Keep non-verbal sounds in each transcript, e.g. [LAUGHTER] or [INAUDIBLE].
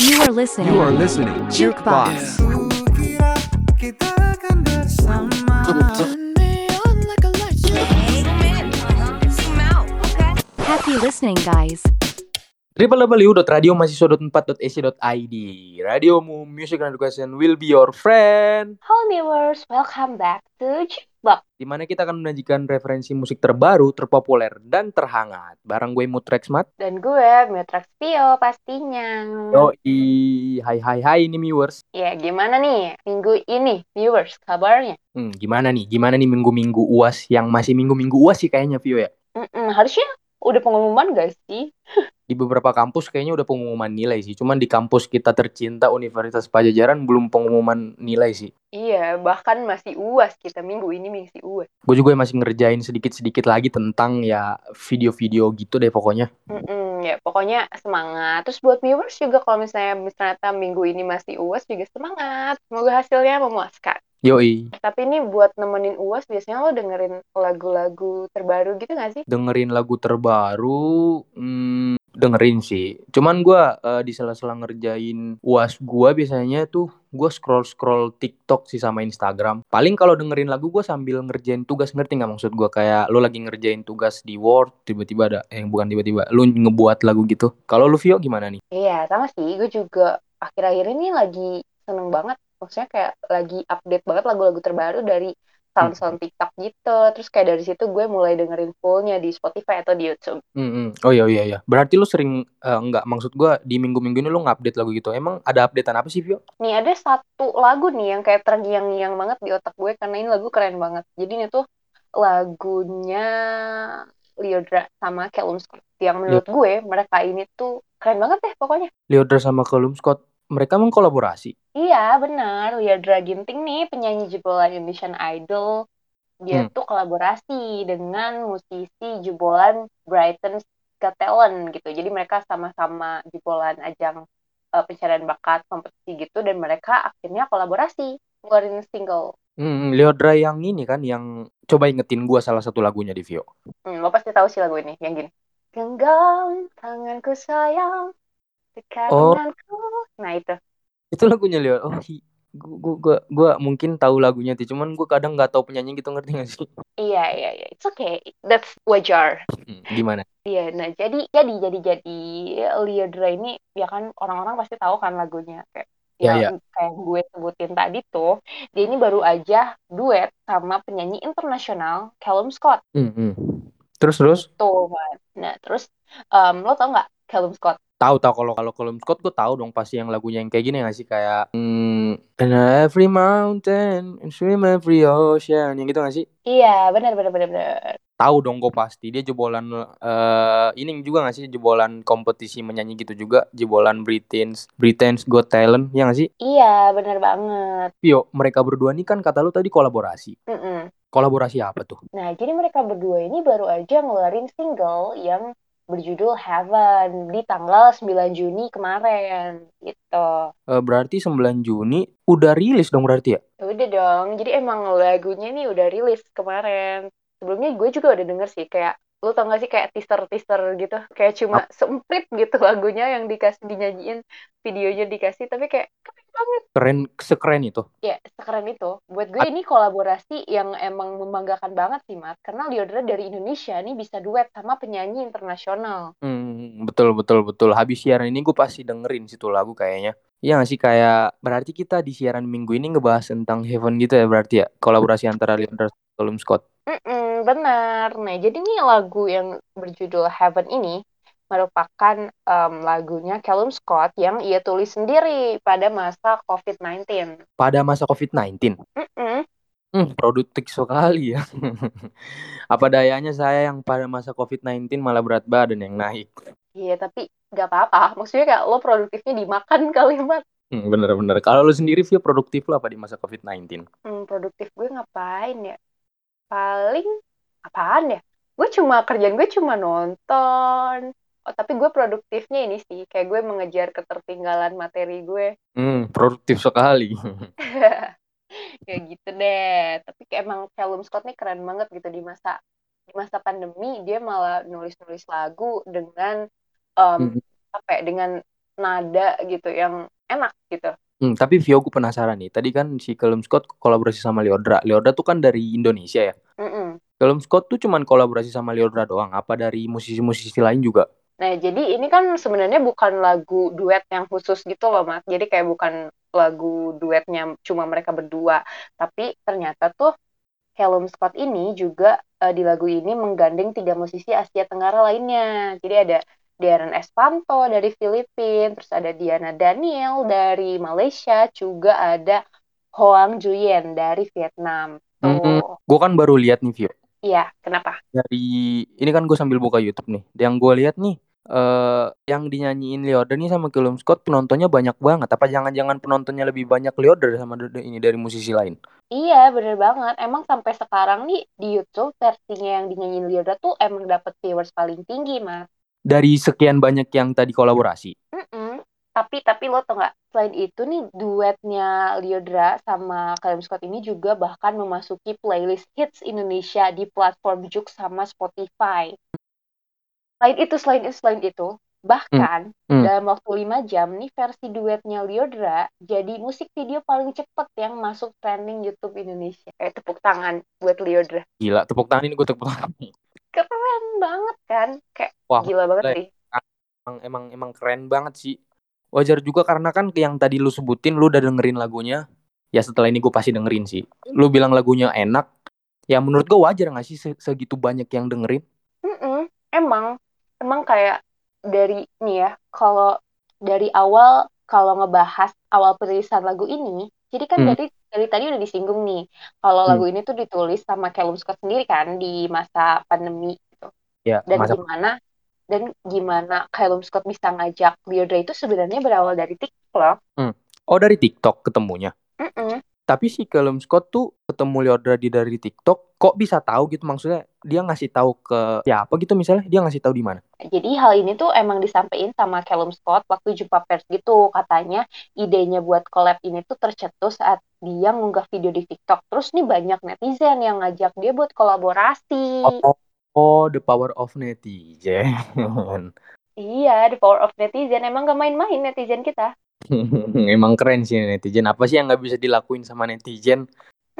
You are listening. You are listening Jukebox. Kukira kita akan bersama Happy listening, guys. www.radiomahasiswa.4.ac.id Radiomu Music and Education will be your friend Halo viewers, welcome back to Jukebox. di mana kita akan menyajikan referensi musik terbaru, terpopuler, dan terhangat. Barang gue Mutrex Mat. Dan gue, Mutrax Pio pastinya. Yoi, hai hai hai ini viewers. Ya, gimana nih minggu ini viewers? Kabarnya? hmm, Gimana nih, gimana nih minggu-minggu uas? Yang masih minggu-minggu uas sih kayaknya Vio ya? Mm-mm, harusnya udah pengumuman gak sih? Di beberapa kampus kayaknya udah pengumuman nilai sih Cuman di kampus kita tercinta Universitas Pajajaran belum pengumuman nilai sih Iya, bahkan masih uas kita minggu ini masih uas. Gue juga masih ngerjain sedikit-sedikit lagi tentang ya video-video gitu deh pokoknya Mm-mm, ya pokoknya semangat. Terus buat viewers juga kalau misalnya ternyata minggu ini masih uas juga semangat. Semoga hasilnya memuaskan. Yoi Tapi ini buat nemenin uas biasanya lo dengerin lagu-lagu terbaru gitu gak sih? dengerin lagu terbaru hmm, dengerin sih cuman gua eh, di sela-sela ngerjain uas gua biasanya tuh gua scroll scroll TikTok sih sama Instagram paling kalau dengerin lagu gua sambil ngerjain tugas ngerti nggak maksud gua kayak lu lagi ngerjain tugas di Word tiba-tiba ada eh bukan tiba-tiba lu ngebuat lagu gitu kalau lu Vio gimana nih Iya, sama sih. Gue juga akhir-akhir ini lagi seneng banget. Maksudnya kayak lagi update banget lagu-lagu terbaru dari sound-sound TikTok gitu. Terus kayak dari situ gue mulai dengerin fullnya di Spotify atau di YouTube. Hmm, hmm. oh iya iya iya berarti lu sering eh, nggak maksud gua di minggu-minggu ini lu ngupdate lagu gitu emang ada updatean apa sih Vio Nih ada satu lagu nih yang kayak terngiang-ngiang banget di otak gue karena ini lagu keren banget. Jadi ini tuh lagunya Lyodra sama Callum Scott. Yang menurut gue mereka ini tuh keren banget deh pokoknya. Leodra sama Callum Scott mereka mengkolaborasi Iya, benar. Lyodra Ginting nih penyanyi jebolan Indonesian Idol. Dia Hmm. tuh kolaborasi dengan musisi jebolan Brighton's Got Talent gitu. Jadi mereka sama-sama jebolan ajang eh, pencarian bakat kompetisi gitu dan mereka akhirnya kolaborasi ngeluarin single. Hmm, Leodra yang ini kan yang coba ingetin gua salah satu lagunya di Vio. Hmm, lo pasti tahu sih lagu ini yang gini. Genggam tanganku sayang, dekat Oh. Nah itu. Itu lagunya Leo. Oh, hi. Gua, gua, gua, gua mungkin tahu lagunya sih, cuman gua kadang nggak tahu penyanyi gitu ngerti gak sih? Iya, iya, iya. It's okay. That's wajar. Hmm, Gimana? Iya, nah jadi jadi jadi jadi Lyodra ini ya kan orang-orang pasti tahu kan lagunya kayak Ya, ya, kayak gue sebutin tadi tuh dia ini baru aja duet sama penyanyi internasional Callum Scott Hmm, hmm. Terus terus tuh kan. Nah terus em, lo tau nggak Callum Scott? Tahu tahu kalau kalau Callum Scott gua tahu dong pasti yang lagunya yang kayak gini gak sih kayak hmm, and every mountain and swim every ocean yang gitu gak sih? Iya benar benar benar benar. Tahu dong gue pasti dia jebolan eh ini juga gak sih jebolan kompetisi menyanyi gitu juga jebolan Britain's Britain's Got Talent ya gak sih? Iya benar banget. Vio mereka berdua ini kan kata lu tadi kolaborasi. Mm-mm. Kolaborasi apa tuh? Nah jadi mereka berdua ini baru aja ngeluarin single yang berjudul Heaven di tanggal 9 Juni kemarin gitu. Eh, berarti 9 Juni udah rilis dong berarti ya? Udah dong, jadi emang lagunya nih udah rilis kemarin. Sebelumnya gue juga udah denger sih, kayak lu tau gak sih kayak teaser-teaser gitu, kayak cuma semprit gitu [LAUGHS] lagunya yang dikasih dinyanyiin, videonya dikasih, tapi kayak keren banget. Keren sekeren itu. Ya, sekeren itu. Buat gue ini kolaborasi yang emang membanggakan banget sih, Mat. Karena Lyodra dari Indonesia nih bisa duet sama penyanyi internasional. Hmm, betul betul betul. Habis siaran ini gue pasti dengerin situ lagu kayaknya. Iya gak sih kayak berarti kita di siaran minggu ini ngebahas tentang Heaven gitu ya berarti ya kolaborasi antara Leonard dan Scott. Mm-mm, benar. Nah, jadi nih lagu yang berjudul Heaven ini merupakan em, lagunya Callum Scott yang ia tulis sendiri pada masa COVID-19. Pada masa COVID-19. Mm-mm. Hmm, produktif sekali ya. [LAUGHS] Apa dayanya saya yang pada masa COVID-19 malah berat badan yang naik. Iya, tapi nggak apa-apa. Maksudnya kayak lo produktifnya dimakan kalimat. Hmm, bener-bener. Kalau lu sendiri Vio produktif lu apa di masa COVID-19? Hmm, produktif gue ngapain ya? Paling apaan ya? Gue cuma kerjaan gue cuma nonton. Oh, tapi gue produktifnya ini sih, kayak gue mengejar ketertinggalan materi gue. Hmm, produktif sekali. [LAUGHS] kayak gitu deh tapi kayak emang Callum Scott nih keren banget gitu di masa di masa pandemi dia malah nulis-nulis lagu dengan em, Mhm. apa ya dengan nada gitu yang enak gitu. Hmm, tapi Vio gue penasaran nih. Tadi kan si Callum Scott kolaborasi sama Liodra. Liodra tuh kan dari Indonesia ya. Callum Scott tuh cuman kolaborasi sama Liodra doang. Apa dari musisi-musisi lain juga? Nah, jadi ini kan sebenarnya bukan lagu duet yang khusus gitu loh, Mas. Jadi kayak bukan lagu duetnya cuma mereka berdua. Tapi ternyata tuh Callum Scott ini juga eh, di lagu ini menggandeng tiga musisi Asia Tenggara lainnya. Jadi ada Darren Espanto dari Filipina, terus ada Diana Daniel dari Malaysia, juga ada Hoang Juyen dari Vietnam. Tuh. Mm-mm. Gue kan baru lihat nih Vio. Iya, kenapa? Dari ini kan gue sambil buka YouTube nih. Yang gue lihat nih eh yang dinyanyiin Liodra nih sama Callum Scott penontonnya banyak banget. Apa jangan-jangan penontonnya lebih banyak Liodra sama ini dari musisi lain? Iya, bener banget. Emang sampai sekarang nih di YouTube versinya yang dinyanyiin Liodra tuh emang dapet viewers paling tinggi, Mas. Dari sekian banyak yang tadi kolaborasi. Mm-mm. Tapi tapi lo tau nggak? Selain itu nih duetnya Liodra sama Callum Scott ini juga bahkan memasuki playlist hits Indonesia di platform Juk sama Spotify. Selain itu, selain itu, selain itu, bahkan Hmm. dalam waktu 5 jam nih versi duetnya Liodra jadi musik video paling cepet yang masuk trending YouTube Indonesia. Kayak tepuk tangan buat Liodra. Gila, tepuk tangan ini gue tepuk tangan. Keren banget kan? Kayak Wah, gila banget sih. emang emang emang keren banget sih. Wajar juga karena kan yang tadi lu sebutin lu udah dengerin lagunya. Ya setelah ini gue pasti dengerin sih. Lu bilang lagunya enak. Ya menurut gue wajar gak sih se- segitu banyak yang dengerin? Mm-mm, emang emang kayak dari nih ya kalau dari awal kalau ngebahas awal perilisan lagu ini jadi kan Hmm. dari dari tadi udah disinggung nih kalau Hmm. lagu ini tuh ditulis sama Callum Scott sendiri kan di masa pandemi gitu Ya, dan masa gimana dan gimana Callum Scott bisa ngajak Liodra itu sebenarnya berawal dari TikTok loh Oh dari TikTok ketemunya. Mm-mm. Tapi si Callum Scott tuh ketemu Liodra di dari TikTok. Kok bisa tahu gitu maksudnya? Dia ngasih tahu ke siapa gitu misalnya? Dia ngasih tahu di mana? Jadi hal ini tuh emang disampaikan sama Callum Scott waktu jumpa pers gitu. Katanya idenya buat collab ini tuh tercetus saat dia ngunggah video di TikTok. Terus nih banyak netizen yang ngajak dia buat kolaborasi. Oh, oh, the power of netizen. Iya, the power of netizen. Emang gak main-main netizen kita. [LAUGHS] Emang keren sih netizen. Apa sih yang nggak bisa dilakuin sama netizen?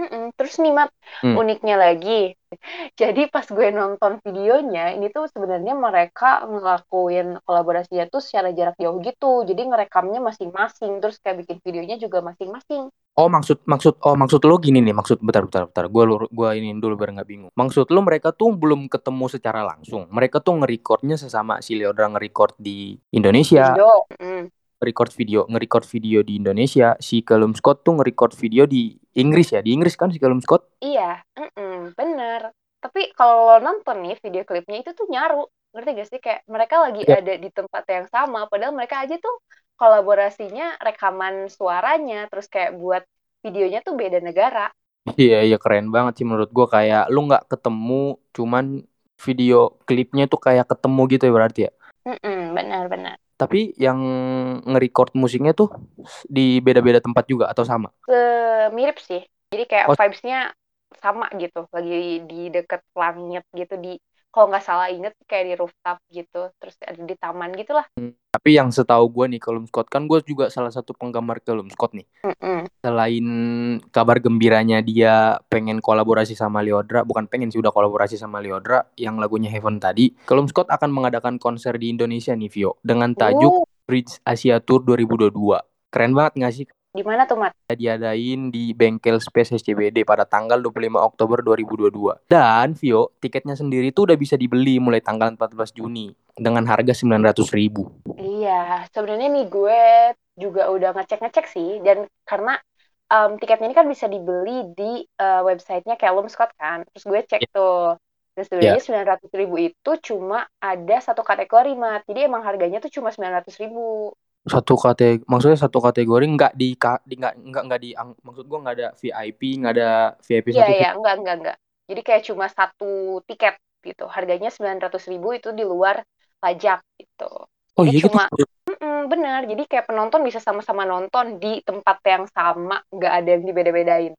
Mm-mm. Terus nih Mat, Hmm. uniknya lagi. [LAUGHS] Jadi pas gue nonton videonya, ini tuh sebenarnya mereka ngelakuin kolaborasinya tuh secara jarak jauh gitu. Jadi ngerekamnya masing-masing, terus kayak bikin videonya juga masing-masing. Oh maksud maksud oh maksud lo gini nih maksud bentar bentar bentar gue gua ini dulu biar nggak bingung maksud lo mereka tuh belum ketemu secara langsung mereka tuh nge-recordnya sesama si Leodra nge-record di Indonesia Video. Mm. record video nge-record video di Indonesia si Callum Scott tuh nge-record video di Inggris ya di Inggris kan si Callum Scott Iya, mm-mm, bener. Tapi kalau lo nonton nih video klipnya itu tuh nyaru. Ngerti gak sih? Kayak mereka lagi Ya. ada di tempat yang sama. Padahal mereka aja tuh kolaborasinya rekaman suaranya. Terus kayak buat videonya tuh beda negara. iya iya keren banget sih menurut gua kayak lu nggak ketemu cuman video klipnya tuh kayak ketemu gitu ya berarti ya Mm-mm, benar-benar. tapi yang nge-record musiknya tuh di beda-beda tempat juga atau sama Mirip sih. Jadi kayak Oh. vibes-nya sama gitu. Lagi di deket langit gitu. Di kalau nggak salah inget kayak di rooftop gitu. Terus ada di taman gitu lah. Tapi yang setahu gue nih Callum Scott kan gue juga salah satu penggemar Callum Scott nih. Mm-mm. Selain kabar gembiranya dia pengen kolaborasi sama Liodra, bukan pengen sih udah kolaborasi sama Liodra yang lagunya Heaven tadi. Callum Scott akan mengadakan konser di Indonesia nih Vio dengan tajuk Uh, Bridge Asia Tour 2022. Keren banget gak sih? Di mana tuh, Mat? Diadain di Bengkel Space SCBD pada tanggal 25 Oktober 2022. Dan Vio, tiketnya sendiri tuh udah bisa dibeli mulai tanggal 14 Juni dengan harga 900 ribu. Iya, sebenarnya nih gue juga udah ngecek-ngecek sih, dan karena em, tiketnya ini kan bisa dibeli di eh, websitenya Callum Scott kan, terus gue cek tuh, dan sebenarnya sembilan ratus ribu itu cuma ada satu kategori mat, jadi emang harganya tuh cuma sembilan ratus ribu. Satu kategori maksudnya satu kategori nggak di di nggak nggak nggak di maksud gua nggak ada VIP nggak ada VIP Iya satu iya, enggak enggak enggak. Jadi kayak cuma satu tiket gitu, harganya sembilan ratus ribu itu di luar pajak gitu. oh iya gitu cuma Mm-mm, bener, jadi kayak penonton bisa sama-sama nonton di tempat yang sama, nggak ada yang dibeda-bedain.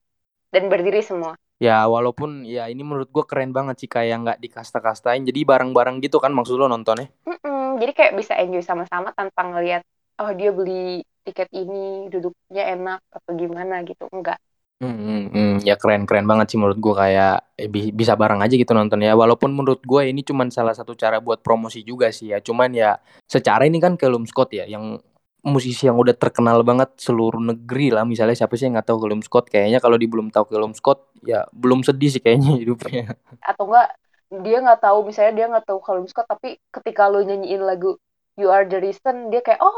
Dan berdiri semua. ya walaupun ya ini menurut gua keren banget sih kayak nggak dikasta-kastain jadi bareng-bareng gitu kan maksud lo nontonnya Mm-mm, jadi kayak bisa enjoy sama-sama tanpa ngelihat oh dia beli tiket ini duduknya enak atau gimana gitu enggak. Hmm, hmm, hmm. ya keren keren banget sih menurut gua kayak eh, bi- bisa bareng aja gitu nonton ya walaupun menurut gua ini cuman salah satu cara buat promosi juga sih ya. Cuman ya secara ini kan Callum Scott ya yang musisi yang udah terkenal banget seluruh negeri lah. Misalnya siapa sih yang nggak tahu Callum Scott? Kayaknya kalau di belum tahu Callum Scott ya belum sedih sih kayaknya [LAUGHS] hidupnya. Atau enggak dia nggak tahu misalnya dia nggak tahu kalau Scott tapi ketika lo nyanyiin lagu You Are the Reason dia kayak oh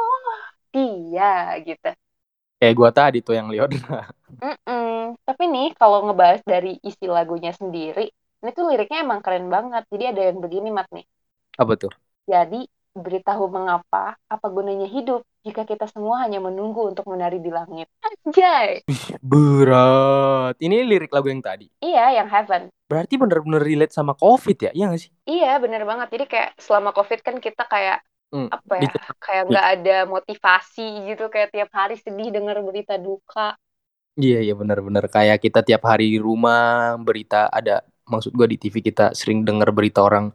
dia gitu kayak gua tadi tuh yang lihat [LAUGHS] Mm-mm. Tapi nih kalau ngebahas dari isi lagunya sendiri, ini tuh liriknya emang keren banget. Jadi ada yang begini Mat nih. apa tuh Jadi beritahu mengapa, apa gunanya hidup jika kita semua hanya menunggu untuk menari di langit. Anjay. berat ini lirik lagu yang tadi Iya, yang Heaven. berarti bener-bener relate sama covid ya iya gak sih Iya, bener banget. Jadi kayak selama COVID kan kita kayak Hmm, apa ya? Kayak nggak ada motivasi gitu. Kayak tiap hari sedih dengar berita duka. Iya iya benar-benar kayak kita tiap hari di rumah berita ada maksud gua di TV kita sering dengar berita orang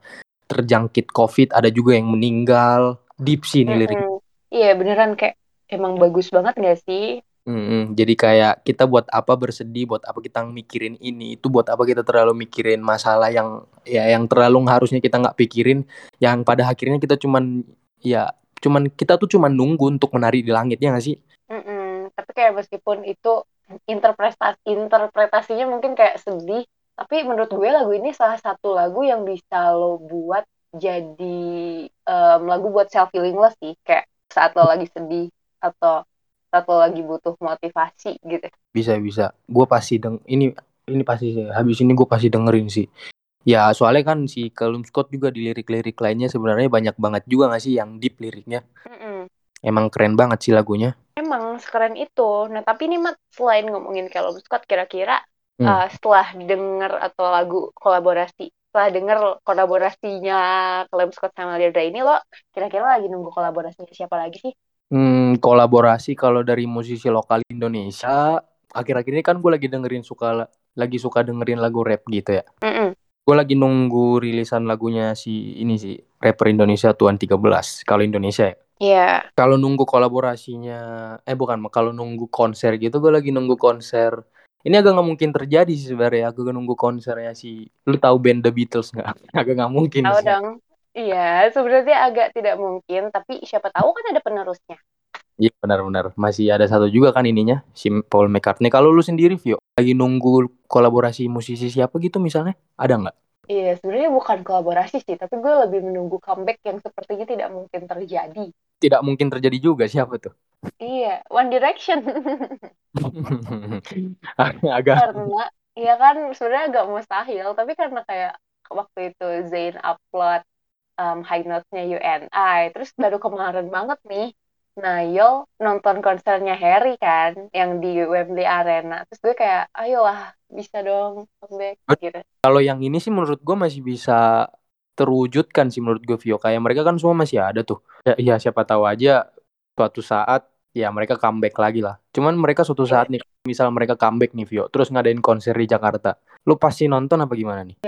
terjangkit COVID ada juga yang meninggal deep sih ini lirik Mm-mm. Iya, beneran kayak emang bagus banget gak sih? Mm-mm. jadi kayak kita buat apa bersedih buat apa kita mikirin ini itu buat apa kita terlalu mikirin masalah yang ya yang terlalu harusnya kita nggak pikirin yang pada akhirnya kita cuman ya cuman kita tuh cuman nunggu untuk menari di langit ya nggak sih Mm-mm. Tapi kayak meskipun itu interpretasi interpretasinya mungkin kayak sedih, tapi menurut gue lagu ini salah satu lagu yang bisa lo buat jadi em, lagu buat self healing lo sih, kayak saat lo lagi sedih atau saat lo lagi butuh motivasi gitu. bisa bisa gue pasti deng ini ini pasti habis ini gue pasti dengerin sih ya soalnya kan si Callum Scott juga di lirik-lirik lainnya sebenarnya banyak banget juga gak sih yang deep liriknya Mm-mm. emang keren banget sih lagunya Emang sekeren itu. Nah tapi ini Mat, selain ngomongin Callum Scott, kira-kira Hmm. eh, setelah denger atau lagu kolaborasi, setelah denger kolaborasinya Callum Scott sama Deirdre ini lo kira-kira lagi nunggu kolaborasinya siapa lagi sih? hmm, kolaborasi kalau dari musisi lokal Indonesia akhir-akhir ini kan gue lagi dengerin suka lagi suka dengerin lagu rap gitu ya Mm-mm. Gue lagi nunggu rilisan lagunya si ini sih rapper Indonesia Tuan 13 kalau Indonesia ya Iya. kalau nunggu kolaborasinya eh bukan kalau nunggu konser gitu gue lagi nunggu konser ini agak nggak mungkin terjadi sih sebenarnya aku nunggu konsernya si lu tahu band The Beatles nggak [LAUGHS] agak nggak mungkin Tahu sih dong. Iya, sebenarnya agak tidak mungkin, tapi siapa tahu kan ada penerusnya. Iya benar-benar masih ada satu juga kan ininya si Paul McCartney. Kalau lu sendiri Vio lagi nunggu kolaborasi musisi siapa gitu misalnya? Ada nggak? Iya, sebenarnya bukan kolaborasi sih, tapi gue lebih menunggu comeback yang sepertinya tidak mungkin terjadi. tidak mungkin terjadi juga siapa tuh? Iya, One Direction. [LAUGHS] agak. Karena ya kan sebenarnya agak mustahil tapi karena kayak waktu itu Zayn upload um, high notes-nya UNI terus baru kemarin banget nih Nail nonton konsernya Harry kan yang di Wembley Arena. Terus gue kayak ayolah bisa dong comeback gitu. kalau yang ini sih menurut gue masih bisa terwujudkan sih menurut gue Vio. Kayak mereka kan semua masih ada tuh. Ya, ya siapa tahu aja suatu saat ya mereka comeback lagi lah. Cuman mereka suatu Iya. saat nih misal mereka comeback nih Vio terus ngadain konser di Jakarta. Lu pasti nonton apa gimana nih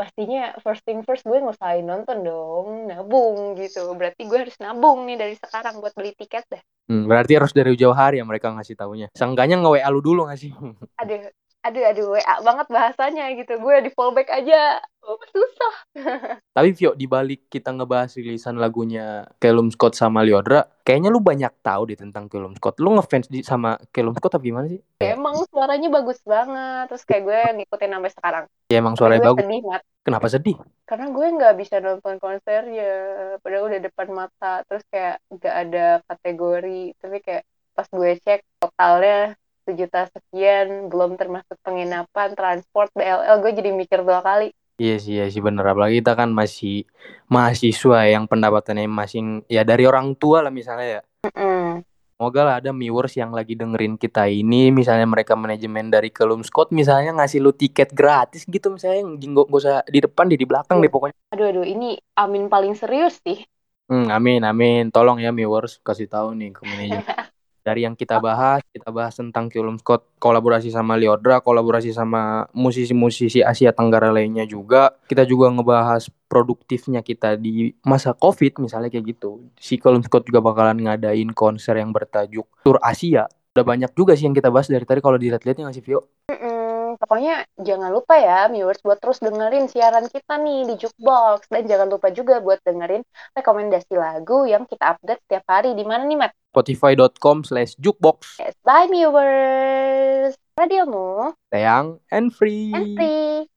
pastinya first thing first gue ngusahain nonton dong nabung gitu. Berarti gue harus nabung nih dari sekarang buat beli tiket dah Hmm, berarti harus dari jauh hari ya mereka ngasih taunya. Seenggaknya nge WA lu dulu nggak sih? Aduh aduh aduh WA banget bahasanya gitu. Gue di fallback aja. Oh, susah. [LAUGHS] Tapi Vio dibalik kita ngebahas rilisan lagunya Callum Scott sama Lyodra kayaknya lu banyak tahu deh tentang Callum Scott. Lu ngefans di sama Callum Scott apa gimana sih? Emang suaranya bagus banget. Terus kayak gue ngikutin sampai sekarang. Ya emang Tapi suaranya bagus. sedih kenapa sedih? Karena gue nggak bisa nonton konsernya. Padahal udah depan mata. Terus kayak nggak ada kategori. Tapi kayak pas gue cek totalnya sejuta sekian belum termasuk penginapan transport BLL gue jadi mikir dua kali Iya sih, iya sih bener. Apalagi kita kan masih mahasiswa yang pendapatannya masing ya dari orang tua lah misalnya ya. Mm-mm. Semoga lah ada viewers yang lagi dengerin kita ini, misalnya mereka manajemen dari Kelum Scott misalnya ngasih lu tiket gratis gitu misalnya, nggak nggak usah di depan di di belakang deh pokoknya. aduh aduh ini Amin paling serius sih Hmm, amin amin. Tolong ya viewers kasih tahu nih ke manajemen. [LAUGHS] Dari yang kita bahas, kita bahas tentang Kyolum Scott kolaborasi sama Liodra, kolaborasi sama musisi-musisi Asia Tenggara lainnya juga. Kita juga ngebahas produktifnya kita di masa Covid misalnya kayak gitu. Si Kyolum Scott juga bakalan ngadain konser yang bertajuk Tour Asia. Udah banyak juga sih yang kita bahas dari tadi kalau dilihat-lihat ya nggak sih Vio? Mm-mm, pokoknya jangan lupa ya viewers buat terus dengerin siaran kita nih di Jukebox dan jangan lupa juga buat dengerin rekomendasi lagu yang kita update setiap hari di mana nih Mat? Spotify.com slash jukebox. Yes, bye viewers. Radiomu Sayang and free. and free.